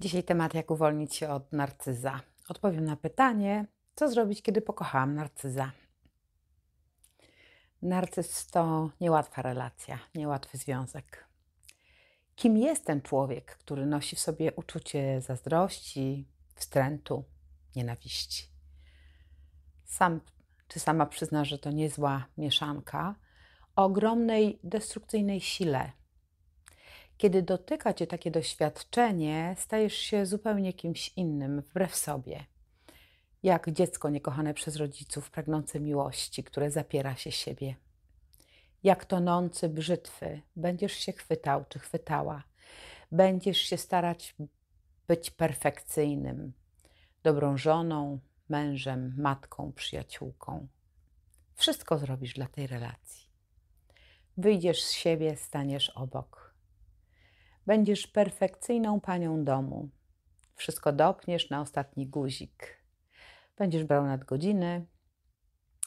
Dzisiaj temat, jak uwolnić się od narcyza. Odpowiem na pytanie, co zrobić, kiedy pokochałam narcyza. Narcyz to niełatwa relacja, niełatwy związek. Kim jest ten człowiek, który nosi w sobie uczucie zazdrości, wstrętu, nienawiści? Sam czy sama przyzna, że to niezła mieszanka o ogromnej destrukcyjnej sile, kiedy dotyka cię takie doświadczenie, stajesz się zupełnie kimś innym, wbrew sobie. Jak dziecko niekochane przez rodziców, pragnące miłości, które zapiera się siebie. Jak tonący brzytwy, będziesz się chwytał czy chwytała. Będziesz się starać być perfekcyjnym, dobrą żoną, mężem, matką, przyjaciółką. Wszystko zrobisz dla tej relacji. Wyjdziesz z siebie, staniesz obok Będziesz perfekcyjną panią domu. Wszystko dopniesz na ostatni guzik. Będziesz brał nadgodziny,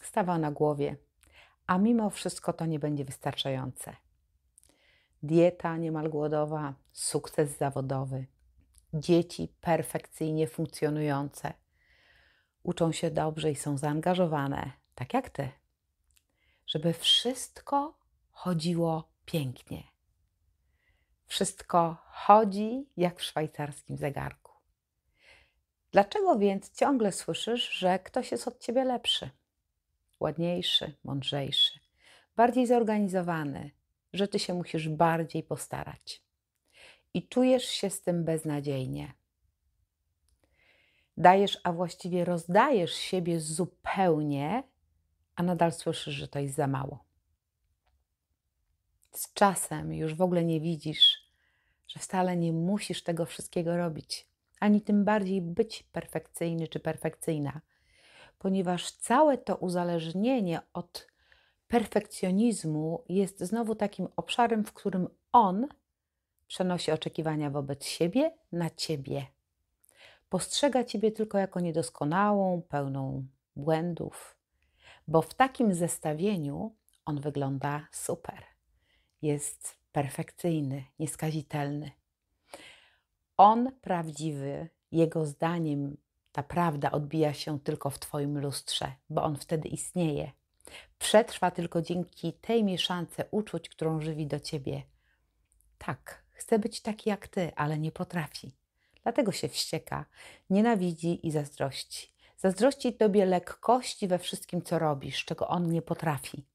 stawał na głowie, a mimo wszystko to nie będzie wystarczające. Dieta niemal głodowa, sukces zawodowy, dzieci perfekcyjnie funkcjonujące, uczą się dobrze i są zaangażowane, tak jak ty, żeby wszystko chodziło pięknie. Wszystko chodzi jak w szwajcarskim zegarku. Dlaczego więc ciągle słyszysz, że ktoś jest od ciebie lepszy, ładniejszy, mądrzejszy, bardziej zorganizowany, że ty się musisz bardziej postarać i czujesz się z tym beznadziejnie? Dajesz, a właściwie rozdajesz siebie zupełnie, a nadal słyszysz, że to jest za mało z czasem już w ogóle nie widzisz, że wcale nie musisz tego wszystkiego robić, ani tym bardziej być perfekcyjny czy perfekcyjna, ponieważ całe to uzależnienie od perfekcjonizmu jest znowu takim obszarem, w którym on przenosi oczekiwania wobec siebie na ciebie. Postrzega ciebie tylko jako niedoskonałą, pełną błędów, bo w takim zestawieniu on wygląda super jest perfekcyjny, nieskazitelny. On prawdziwy, jego zdaniem ta prawda odbija się tylko w Twoim lustrze, bo on wtedy istnieje. Przetrwa tylko dzięki tej mieszance uczuć, którą żywi do Ciebie. Tak, chce być taki jak Ty, ale nie potrafi. Dlatego się wścieka, nienawidzi i zazdrości. Zazdrości Tobie lekkości we wszystkim, co robisz, czego on nie potrafi.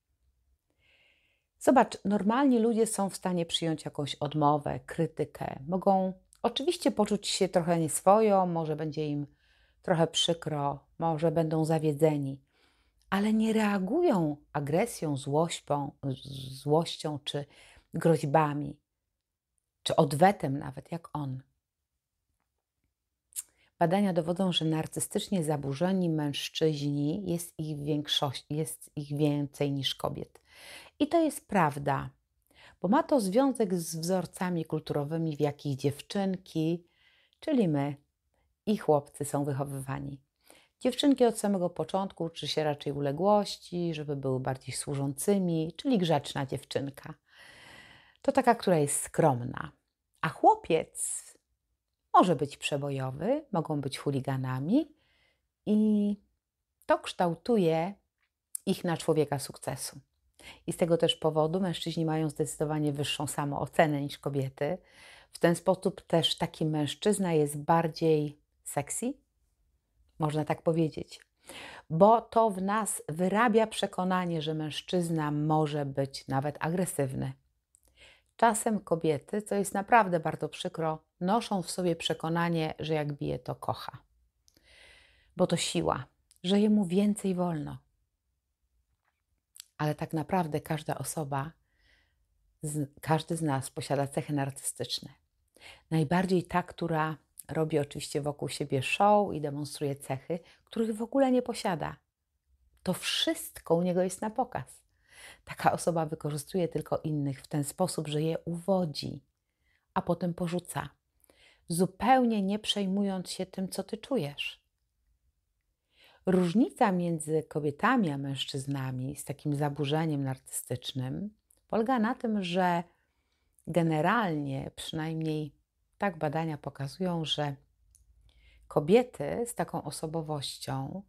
Zobacz, normalni ludzie są w stanie przyjąć jakąś odmowę, krytykę. Mogą oczywiście poczuć się trochę nieswojo, może będzie im trochę przykro, może będą zawiedzeni, ale nie reagują agresją, złośćą, złością czy groźbami, czy odwetem nawet, jak on. Badania dowodzą, że narcystycznie zaburzeni mężczyźni jest ich, większość, jest ich więcej niż kobiet. I to jest prawda, bo ma to związek z wzorcami kulturowymi, w jakich dziewczynki, czyli my i chłopcy są wychowywani. Dziewczynki od samego początku uczy się raczej uległości, żeby były bardziej służącymi, czyli grzeczna dziewczynka. To taka, która jest skromna. A chłopiec może być przebojowy, mogą być chuliganami i to kształtuje ich na człowieka sukcesu. I z tego też powodu mężczyźni mają zdecydowanie wyższą samoocenę niż kobiety. W ten sposób też taki mężczyzna jest bardziej sexy, można tak powiedzieć, bo to w nas wyrabia przekonanie, że mężczyzna może być nawet agresywny. Czasem kobiety, co jest naprawdę bardzo przykro, noszą w sobie przekonanie, że jak bije, to kocha. Bo to siła, że jemu więcej wolno. Ale tak naprawdę każda osoba, każdy z nas posiada cechy narcystyczne. Najbardziej ta, która robi oczywiście wokół siebie show i demonstruje cechy, których w ogóle nie posiada. To wszystko u niego jest na pokaz. Taka osoba wykorzystuje tylko innych w ten sposób, że je uwodzi, a potem porzuca, zupełnie nie przejmując się tym, co ty czujesz. Różnica między kobietami a mężczyznami z takim zaburzeniem narcystycznym polega na tym, że generalnie, przynajmniej tak badania pokazują, że kobiety z taką osobowością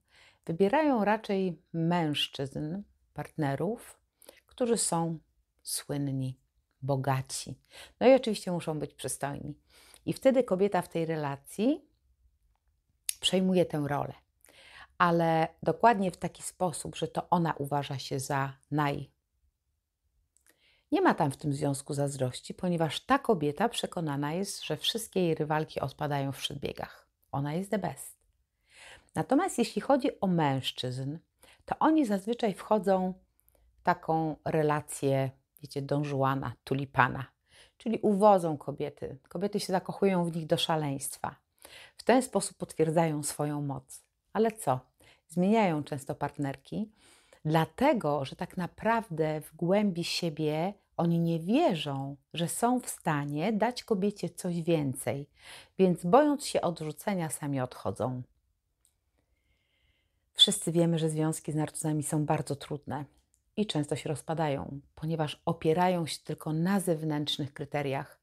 wybierają raczej mężczyzn, partnerów, którzy są słynni, bogaci. No i oczywiście muszą być przystojni. I wtedy kobieta w tej relacji przejmuje tę rolę. Ale dokładnie w taki sposób, że to ona uważa się za naj. Nie ma tam w tym związku zazdrości, ponieważ ta kobieta przekonana jest, że wszystkie jej rywalki odpadają w przedbiegach. Ona jest the best. Natomiast jeśli chodzi o mężczyzn, to oni zazwyczaj wchodzą w taką relację, wiecie, donżuana, tulipana, czyli uwodzą kobiety. Kobiety się zakochują w nich do szaleństwa. W ten sposób potwierdzają swoją moc. Ale co? Zmieniają często partnerki, dlatego że tak naprawdę w głębi siebie oni nie wierzą, że są w stanie dać kobiecie coś więcej, więc bojąc się odrzucenia, sami odchodzą. Wszyscy wiemy, że związki z narcyzami są bardzo trudne i często się rozpadają, ponieważ opierają się tylko na zewnętrznych kryteriach,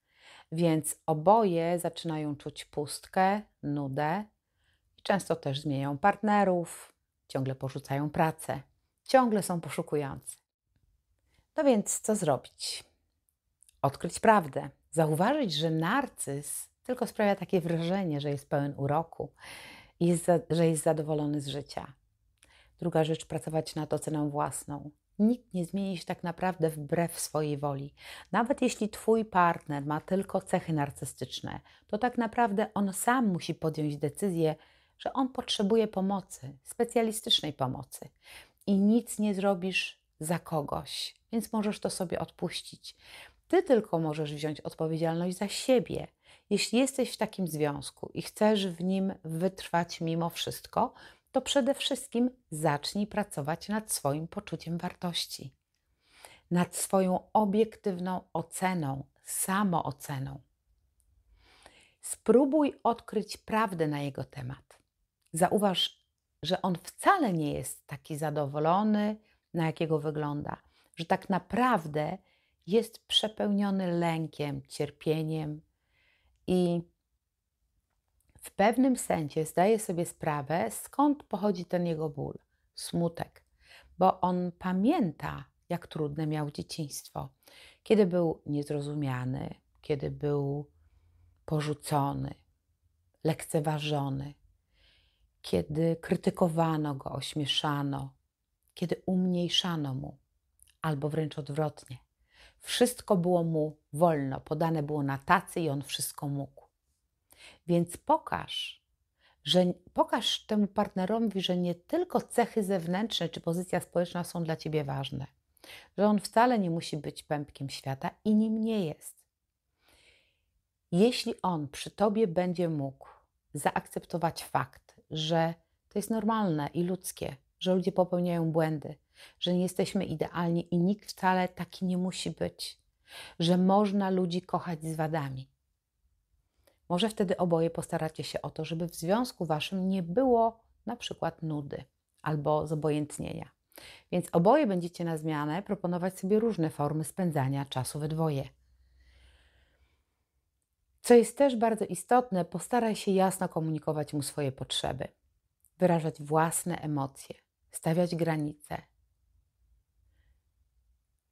więc oboje zaczynają czuć pustkę, nudę często też zmieniają partnerów, ciągle porzucają pracę, ciągle są poszukujący. No więc co zrobić? Odkryć prawdę, zauważyć, że narcyz tylko sprawia takie wrażenie, że jest pełen uroku i jest za, że jest zadowolony z życia. Druga rzecz, pracować nad oceną własną. Nikt nie zmieni się tak naprawdę wbrew swojej woli. Nawet jeśli Twój partner ma tylko cechy narcystyczne, to tak naprawdę on sam musi podjąć decyzję, że on potrzebuje pomocy, specjalistycznej pomocy. I nic nie zrobisz za kogoś, więc możesz to sobie odpuścić. Ty tylko możesz wziąć odpowiedzialność za siebie. Jeśli jesteś w takim związku i chcesz w nim wytrwać mimo wszystko, to przede wszystkim zacznij pracować nad swoim poczuciem wartości, nad swoją obiektywną oceną, samooceną. Spróbuj odkryć prawdę na jego temat. Zauważ, że on wcale nie jest taki zadowolony, na jakiego wygląda, że tak naprawdę jest przepełniony lękiem, cierpieniem i w pewnym sensie zdaje sobie sprawę, skąd pochodzi ten jego ból, smutek, bo on pamięta, jak trudne miał dzieciństwo, kiedy był niezrozumiany, kiedy był porzucony, lekceważony, kiedy krytykowano go, ośmieszano, kiedy umniejszano mu, albo wręcz odwrotnie. Wszystko było mu wolno, podane było na tacy i on wszystko mógł. Więc pokaż, że pokaż temu partnerowi, że nie tylko cechy zewnętrzne czy pozycja społeczna są dla ciebie ważne, że on wcale nie musi być pępkiem świata i nim nie jest. Jeśli on przy tobie będzie mógł zaakceptować fakt, że to jest normalne i ludzkie, że ludzie popełniają błędy, że nie jesteśmy idealni i nikt wcale taki nie musi być, że można ludzi kochać z wadami. Może wtedy oboje postaracie się o to, żeby w związku waszym nie było na przykład nudy albo zobojętnienia. Więc oboje będziecie na zmianę proponować sobie różne formy spędzania czasu we dwoje. Co jest też bardzo istotne, postaraj się jasno komunikować mu swoje potrzeby, wyrażać własne emocje, stawiać granice.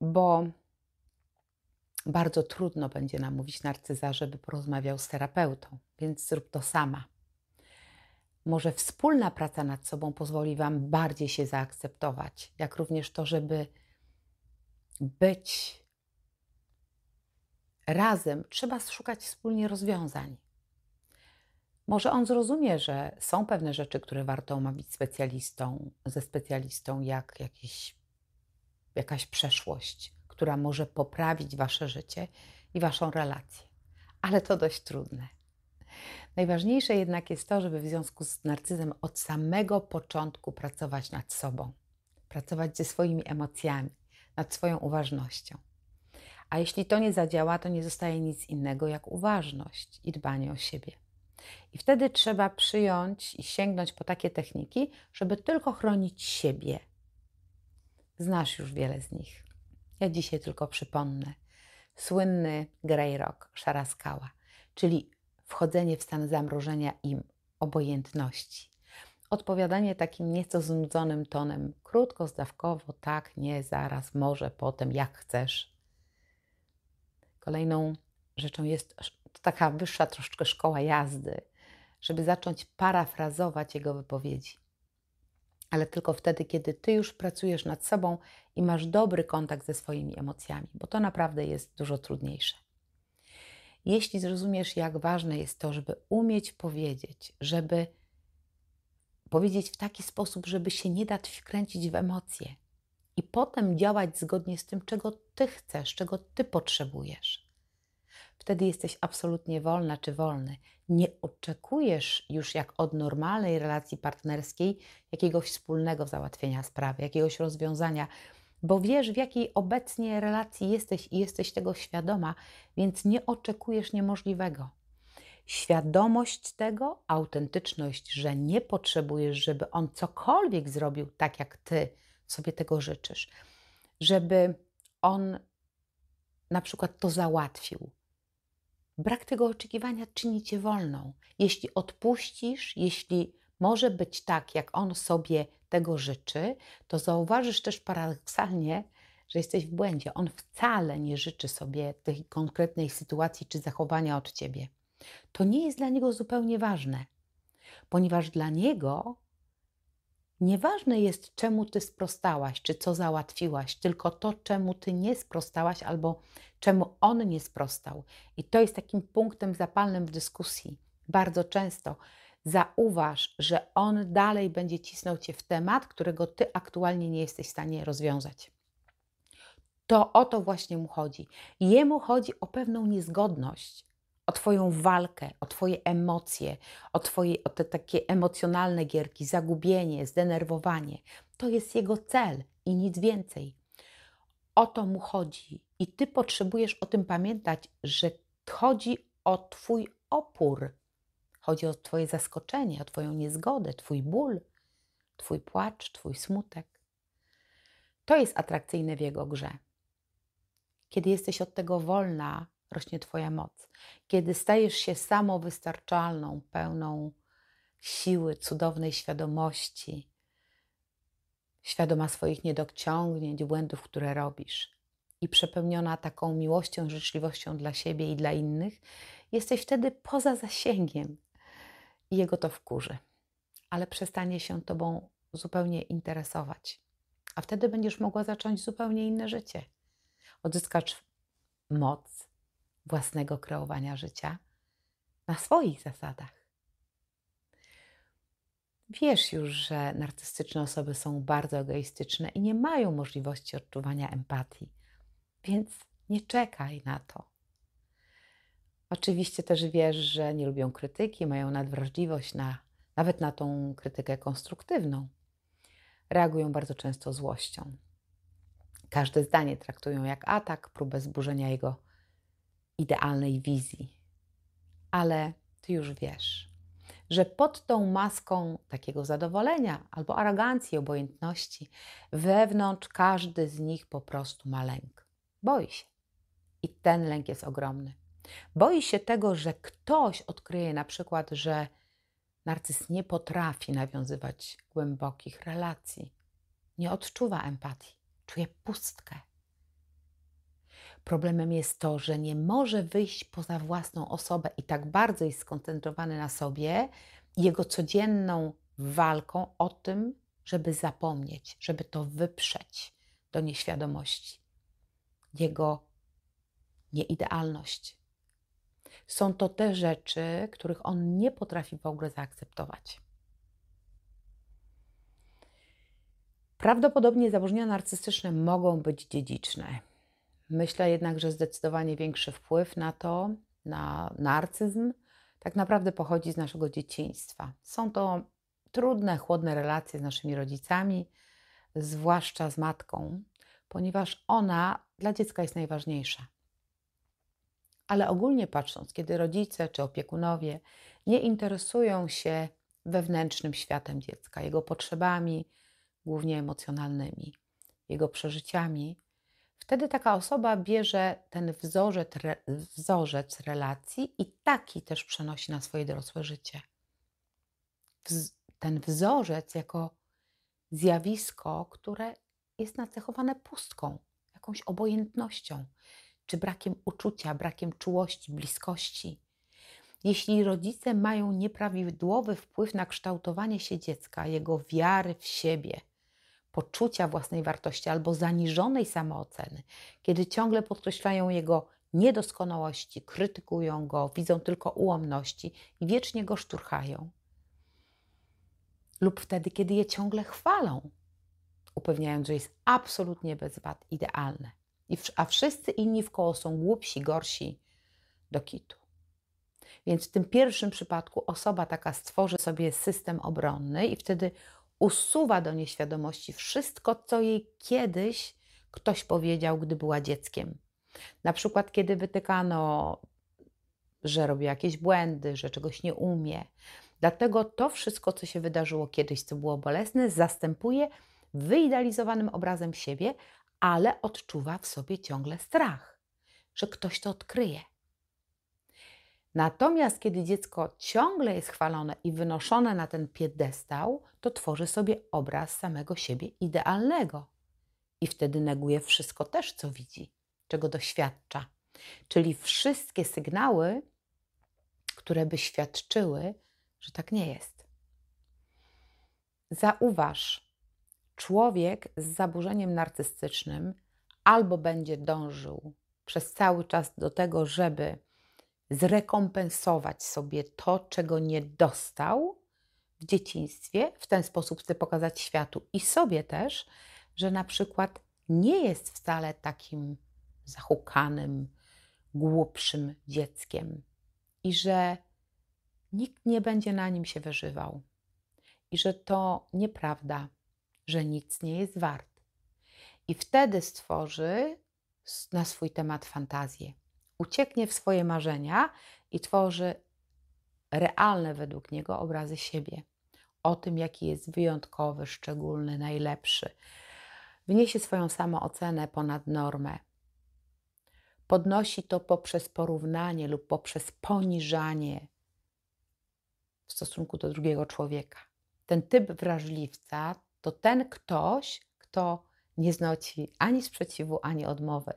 Bo bardzo trudno będzie namówić narcyza, żeby porozmawiał z terapeutą, więc zrób to sama. Może wspólna praca nad sobą pozwoli Wam bardziej się zaakceptować, jak również to, żeby być razem, trzeba szukać wspólnie rozwiązań. Może on zrozumie, że są pewne rzeczy, które warto omawiać specjalistą, ze specjalistą, jak jakiś, jakaś przeszłość, która może poprawić wasze życie i waszą relację. ale to dość trudne. Najważniejsze jednak jest to, żeby w związku z narcyzem od samego początku pracować nad sobą, pracować ze swoimi emocjami, nad swoją uważnością. A jeśli to nie zadziała, to nie zostaje nic innego jak uważność i dbanie o siebie. I wtedy trzeba przyjąć i sięgnąć po takie techniki, żeby tylko chronić siebie. Znasz już wiele z nich. Ja dzisiaj tylko przypomnę. Słynny Grey Rock, szara skała, czyli wchodzenie w stan zamrożenia i obojętności. Odpowiadanie takim nieco znudzonym tonem, krótko, zdawkowo, tak, nie, zaraz, może, potem, jak chcesz. Kolejną rzeczą jest taka wyższa troszeczkę szkoła jazdy, żeby zacząć parafrazować jego wypowiedzi. Ale tylko wtedy, kiedy ty już pracujesz nad sobą i masz dobry kontakt ze swoimi emocjami, bo to naprawdę jest dużo trudniejsze. Jeśli zrozumiesz, jak ważne jest to, żeby umieć powiedzieć, żeby powiedzieć w taki sposób, żeby się nie dać wkręcić w emocje i potem działać zgodnie z tym, czego ty chcesz, czego ty potrzebujesz. Wtedy jesteś absolutnie wolna czy wolny. Nie oczekujesz już jak od normalnej relacji partnerskiej jakiegoś wspólnego załatwienia sprawy, jakiegoś rozwiązania, bo wiesz, w jakiej obecnie relacji jesteś i jesteś tego świadoma, więc nie oczekujesz niemożliwego. Świadomość tego, autentyczność, że nie potrzebujesz, żeby on cokolwiek zrobił tak, jak ty sobie tego życzysz, żeby on na przykład to załatwił. Brak tego oczekiwania czyni cię wolną. Jeśli odpuścisz, jeśli może być tak, jak on sobie tego życzy, to zauważysz też paradoksalnie, że jesteś w błędzie. On wcale nie życzy sobie tej konkretnej sytuacji czy zachowania od ciebie. To nie jest dla niego zupełnie ważne, ponieważ dla niego nieważne jest, czemu ty sprostałaś, czy co załatwiłaś, tylko to, czemu ty nie sprostałaś albo czemu on nie sprostał. I to jest takim punktem zapalnym w dyskusji. Bardzo często zauważ, że on dalej będzie cisnął cię w temat, którego ty aktualnie nie jesteś w stanie rozwiązać. To o to właśnie mu chodzi. Jemu chodzi o pewną niezgodność, o Twoją walkę, o Twoje emocje, o, twoje, o te takie emocjonalne gierki, zagubienie, zdenerwowanie. To jest jego cel i nic więcej. O to mu chodzi. I Ty potrzebujesz o tym pamiętać, że chodzi o Twój opór Chodzi o Twoje zaskoczenie, o Twoją niezgodę, Twój ból, Twój płacz, Twój smutek. To jest atrakcyjne w jego grze. Kiedy jesteś od tego wolna, rośnie Twoja moc. Kiedy stajesz się samowystarczalną, pełną siły, cudownej świadomości, świadoma swoich niedociągnięć, błędów, które robisz i przepełniona taką miłością, życzliwością dla siebie i dla innych, jesteś wtedy poza zasięgiem i jego to wkurzy, ale przestanie się Tobą zupełnie interesować. A wtedy będziesz mogła zacząć zupełnie inne życie. Odzyskać moc własnego kreowania życia na swoich zasadach. Wiesz już, że narcystyczne osoby są bardzo egoistyczne i nie mają możliwości odczuwania empatii, więc nie czekaj na to. Oczywiście też wiesz, że nie lubią krytyki, mają nadwrażliwość na, nawet na tą krytykę konstruktywną. Reagują bardzo często złością. Każde zdanie traktują jak atak, próbę zburzenia jego idealnej wizji. Ale ty już wiesz, że pod tą maską takiego zadowolenia albo arogancji, obojętności, wewnątrz każdy z nich po prostu ma lęk. Boi się. I ten lęk jest ogromny. Boi się tego, że ktoś odkryje na przykład, że narcyz nie potrafi nawiązywać głębokich relacji, nie odczuwa empatii, czuje pustkę. Problemem jest to, że nie może wyjść poza własną osobę i tak bardzo jest skoncentrowany na sobie jego codzienną walką o tym, żeby zapomnieć, żeby to wyprzeć do nieświadomości. Jego nieidealność, są to te rzeczy, których on nie potrafi w ogóle zaakceptować. Prawdopodobnie zaburzenia narcystyczne mogą być dziedziczne. Myślę jednak, że zdecydowanie większy wpływ na to na narcyzm, tak naprawdę pochodzi z naszego dzieciństwa. Są to trudne, chłodne relacje z naszymi rodzicami, zwłaszcza z matką, ponieważ ona dla dziecka jest najważniejsza. Ale ogólnie patrząc, kiedy rodzice czy opiekunowie nie interesują się wewnętrznym światem dziecka, jego potrzebami, głównie emocjonalnymi, jego przeżyciami, wtedy taka osoba bierze ten wzorzec, wzorzec relacji i taki też przenosi na swoje dorosłe życie. Ten wzorzec jako zjawisko, które jest nacechowane pustką, jakąś obojętnością, czy brakiem uczucia, brakiem czułości, bliskości. Jeśli rodzice mają nieprawidłowy wpływ na kształtowanie się dziecka, jego wiary w siebie, poczucia własnej wartości albo zaniżonej samooceny, kiedy ciągle podkreślają jego niedoskonałości, krytykują go, widzą tylko ułomności i wiecznie go szturchają, lub wtedy, kiedy je ciągle chwalą, upewniając, że jest absolutnie bez wad, idealne, a wszyscy inni w koło są głupsi, gorsi do kitu. Więc w tym pierwszym przypadku osoba taka stworzy sobie system obronny i wtedy usuwa do nieświadomości wszystko, co jej kiedyś ktoś powiedział, gdy była dzieckiem. Na przykład, kiedy wytykano, że robi jakieś błędy, że czegoś nie umie. Dlatego to wszystko, co się wydarzyło kiedyś, co było bolesne, zastępuje wyidealizowanym obrazem siebie, ale odczuwa w sobie ciągle strach, że ktoś to odkryje. Natomiast kiedy dziecko ciągle jest chwalone i wynoszone na ten piedestał, to tworzy sobie obraz samego siebie idealnego. I wtedy neguje wszystko też, co widzi, czego doświadcza. Czyli wszystkie sygnały, które by świadczyły, że tak nie jest. Zauważ, człowiek z zaburzeniem narcystycznym albo będzie dążył przez cały czas do tego, żeby zrekompensować sobie to, czego nie dostał w dzieciństwie. W ten sposób chce pokazać światu i sobie też, że na przykład nie jest wcale takim zahukanym, głupszym dzieckiem i że nikt nie będzie na nim się wyżywał i że to nieprawda, że nic nie jest wart. I wtedy stworzy na swój temat fantazję ucieknie w swoje marzenia i tworzy realne według niego obrazy siebie, o tym, jaki jest wyjątkowy, szczególny, najlepszy. Wniesie swoją samoocenę ponad normę. Podnosi to poprzez porównanie lub poprzez poniżanie w stosunku do drugiego człowieka. Ten typ wrażliwca to ten ktoś, kto nie znoci ani sprzeciwu, ani odmowy.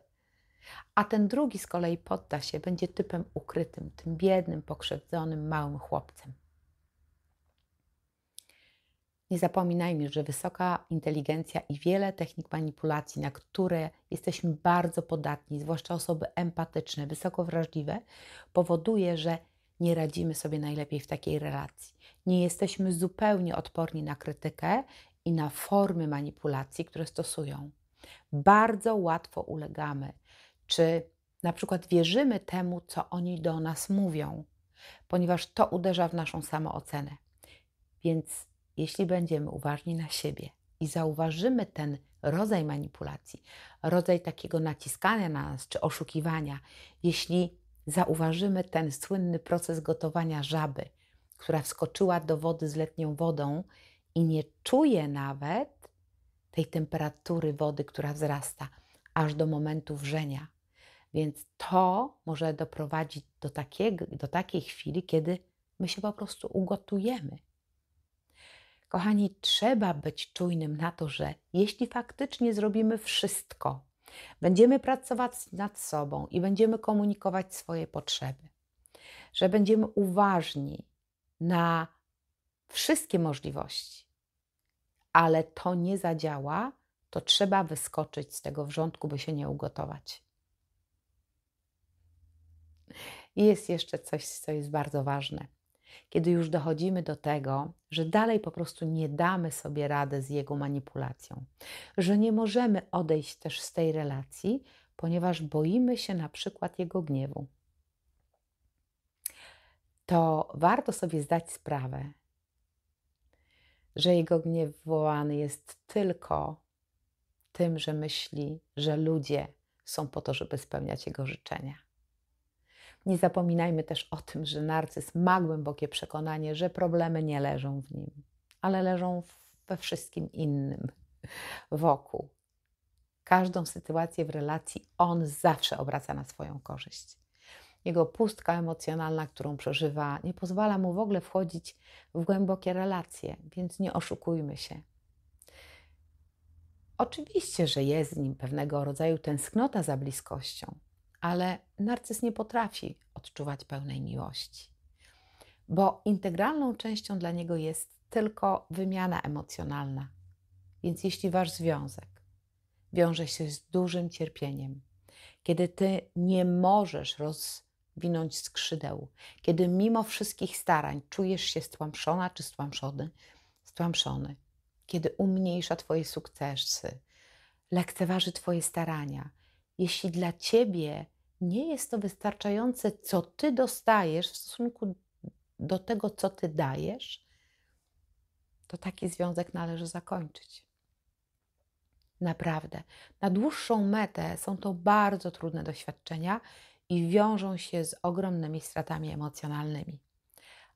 A ten drugi z kolei podda się, będzie typem ukrytym, tym biednym, pokrzywdzonym, małym chłopcem. Nie zapominajmy, że wysoka inteligencja i wiele technik manipulacji, na które jesteśmy bardzo podatni, zwłaszcza osoby empatyczne, wysoko wrażliwe, powoduje, że nie radzimy sobie najlepiej w takiej relacji. Nie jesteśmy zupełnie odporni na krytykę i na formy manipulacji, które stosują. Bardzo łatwo ulegamy czy na przykład wierzymy temu, co oni do nas mówią, ponieważ to uderza w naszą samoocenę. Więc jeśli będziemy uważni na siebie i zauważymy ten rodzaj manipulacji, rodzaj takiego naciskania na nas czy oszukiwania, jeśli zauważymy ten słynny proces gotowania żaby, która wskoczyła do wody z letnią wodą i nie czuje nawet tej temperatury wody, która wzrasta aż do momentu wrzenia, więc to może doprowadzić do, takiego, do takiej chwili, kiedy my się po prostu ugotujemy. Kochani, trzeba być czujnym na to, że jeśli faktycznie zrobimy wszystko, będziemy pracować nad sobą i będziemy komunikować swoje potrzeby, że będziemy uważni na wszystkie możliwości, ale to nie zadziała, to trzeba wyskoczyć z tego wrzątku, by się nie ugotować. I jest jeszcze coś, co jest bardzo ważne. Kiedy już dochodzimy do tego, że dalej po prostu nie damy sobie rady z jego manipulacją, że nie możemy odejść też z tej relacji, ponieważ boimy się na przykład jego gniewu. to warto sobie zdać sprawę, że jego gniew wywołany jest tylko tym, że myśli, że ludzie są po to, żeby spełniać jego życzenia. Nie zapominajmy też o tym, że narcyz ma głębokie przekonanie, że problemy nie leżą w nim, ale leżą we wszystkim innym wokół. Każdą sytuację w relacji on zawsze obraca na swoją korzyść. Jego pustka emocjonalna, którą przeżywa, nie pozwala mu w ogóle wchodzić w głębokie relacje, więc nie oszukujmy się. Oczywiście, że jest z nim pewnego rodzaju tęsknota za bliskością, ale narcyz nie potrafi odczuwać pełnej miłości, bo integralną częścią dla niego jest tylko wymiana emocjonalna. Więc jeśli wasz związek wiąże się z dużym cierpieniem, kiedy ty nie możesz rozwinąć skrzydeł, kiedy mimo wszystkich starań czujesz się stłamszona czy stłamszony, stłamszony, kiedy umniejsza Twoje sukcesy, lekceważy Twoje starania, jeśli dla Ciebie nie jest to wystarczające, co Ty dostajesz w stosunku do tego, co Ty dajesz, to taki związek należy zakończyć. Naprawdę. Na dłuższą metę są to bardzo trudne doświadczenia i wiążą się z ogromnymi stratami emocjonalnymi,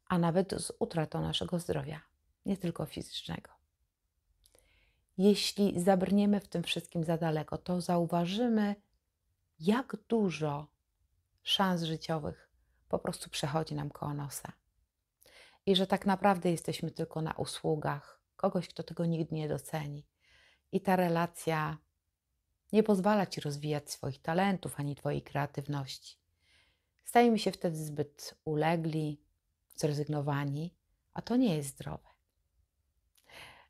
a nawet z utratą naszego zdrowia, nie tylko fizycznego. Jeśli zabrniemy w tym wszystkim za daleko, to zauważymy, jak dużo szans życiowych po prostu przechodzi nam koło nosa. I że tak naprawdę jesteśmy tylko na usługach kogoś, kto tego nigdy nie doceni. I ta relacja nie pozwala ci rozwijać swoich talentów ani twojej kreatywności. Stajemy się wtedy zbyt ulegli, zrezygnowani, a to nie jest zdrowe.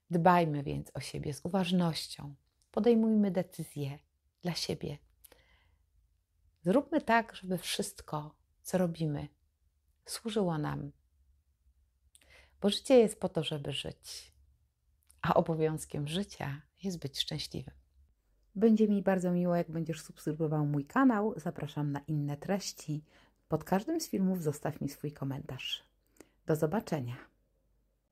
Dbajmy więc o siebie z uważnością. Podejmujmy decyzje dla siebie. Zróbmy tak, żeby wszystko, co robimy, służyło nam. Bo życie jest po to, żeby żyć, a obowiązkiem życia jest być szczęśliwym. Będzie mi bardzo miło, jak będziesz subskrybował mój kanał. Zapraszam na inne treści. Pod każdym z filmów zostaw mi swój komentarz. Do zobaczenia.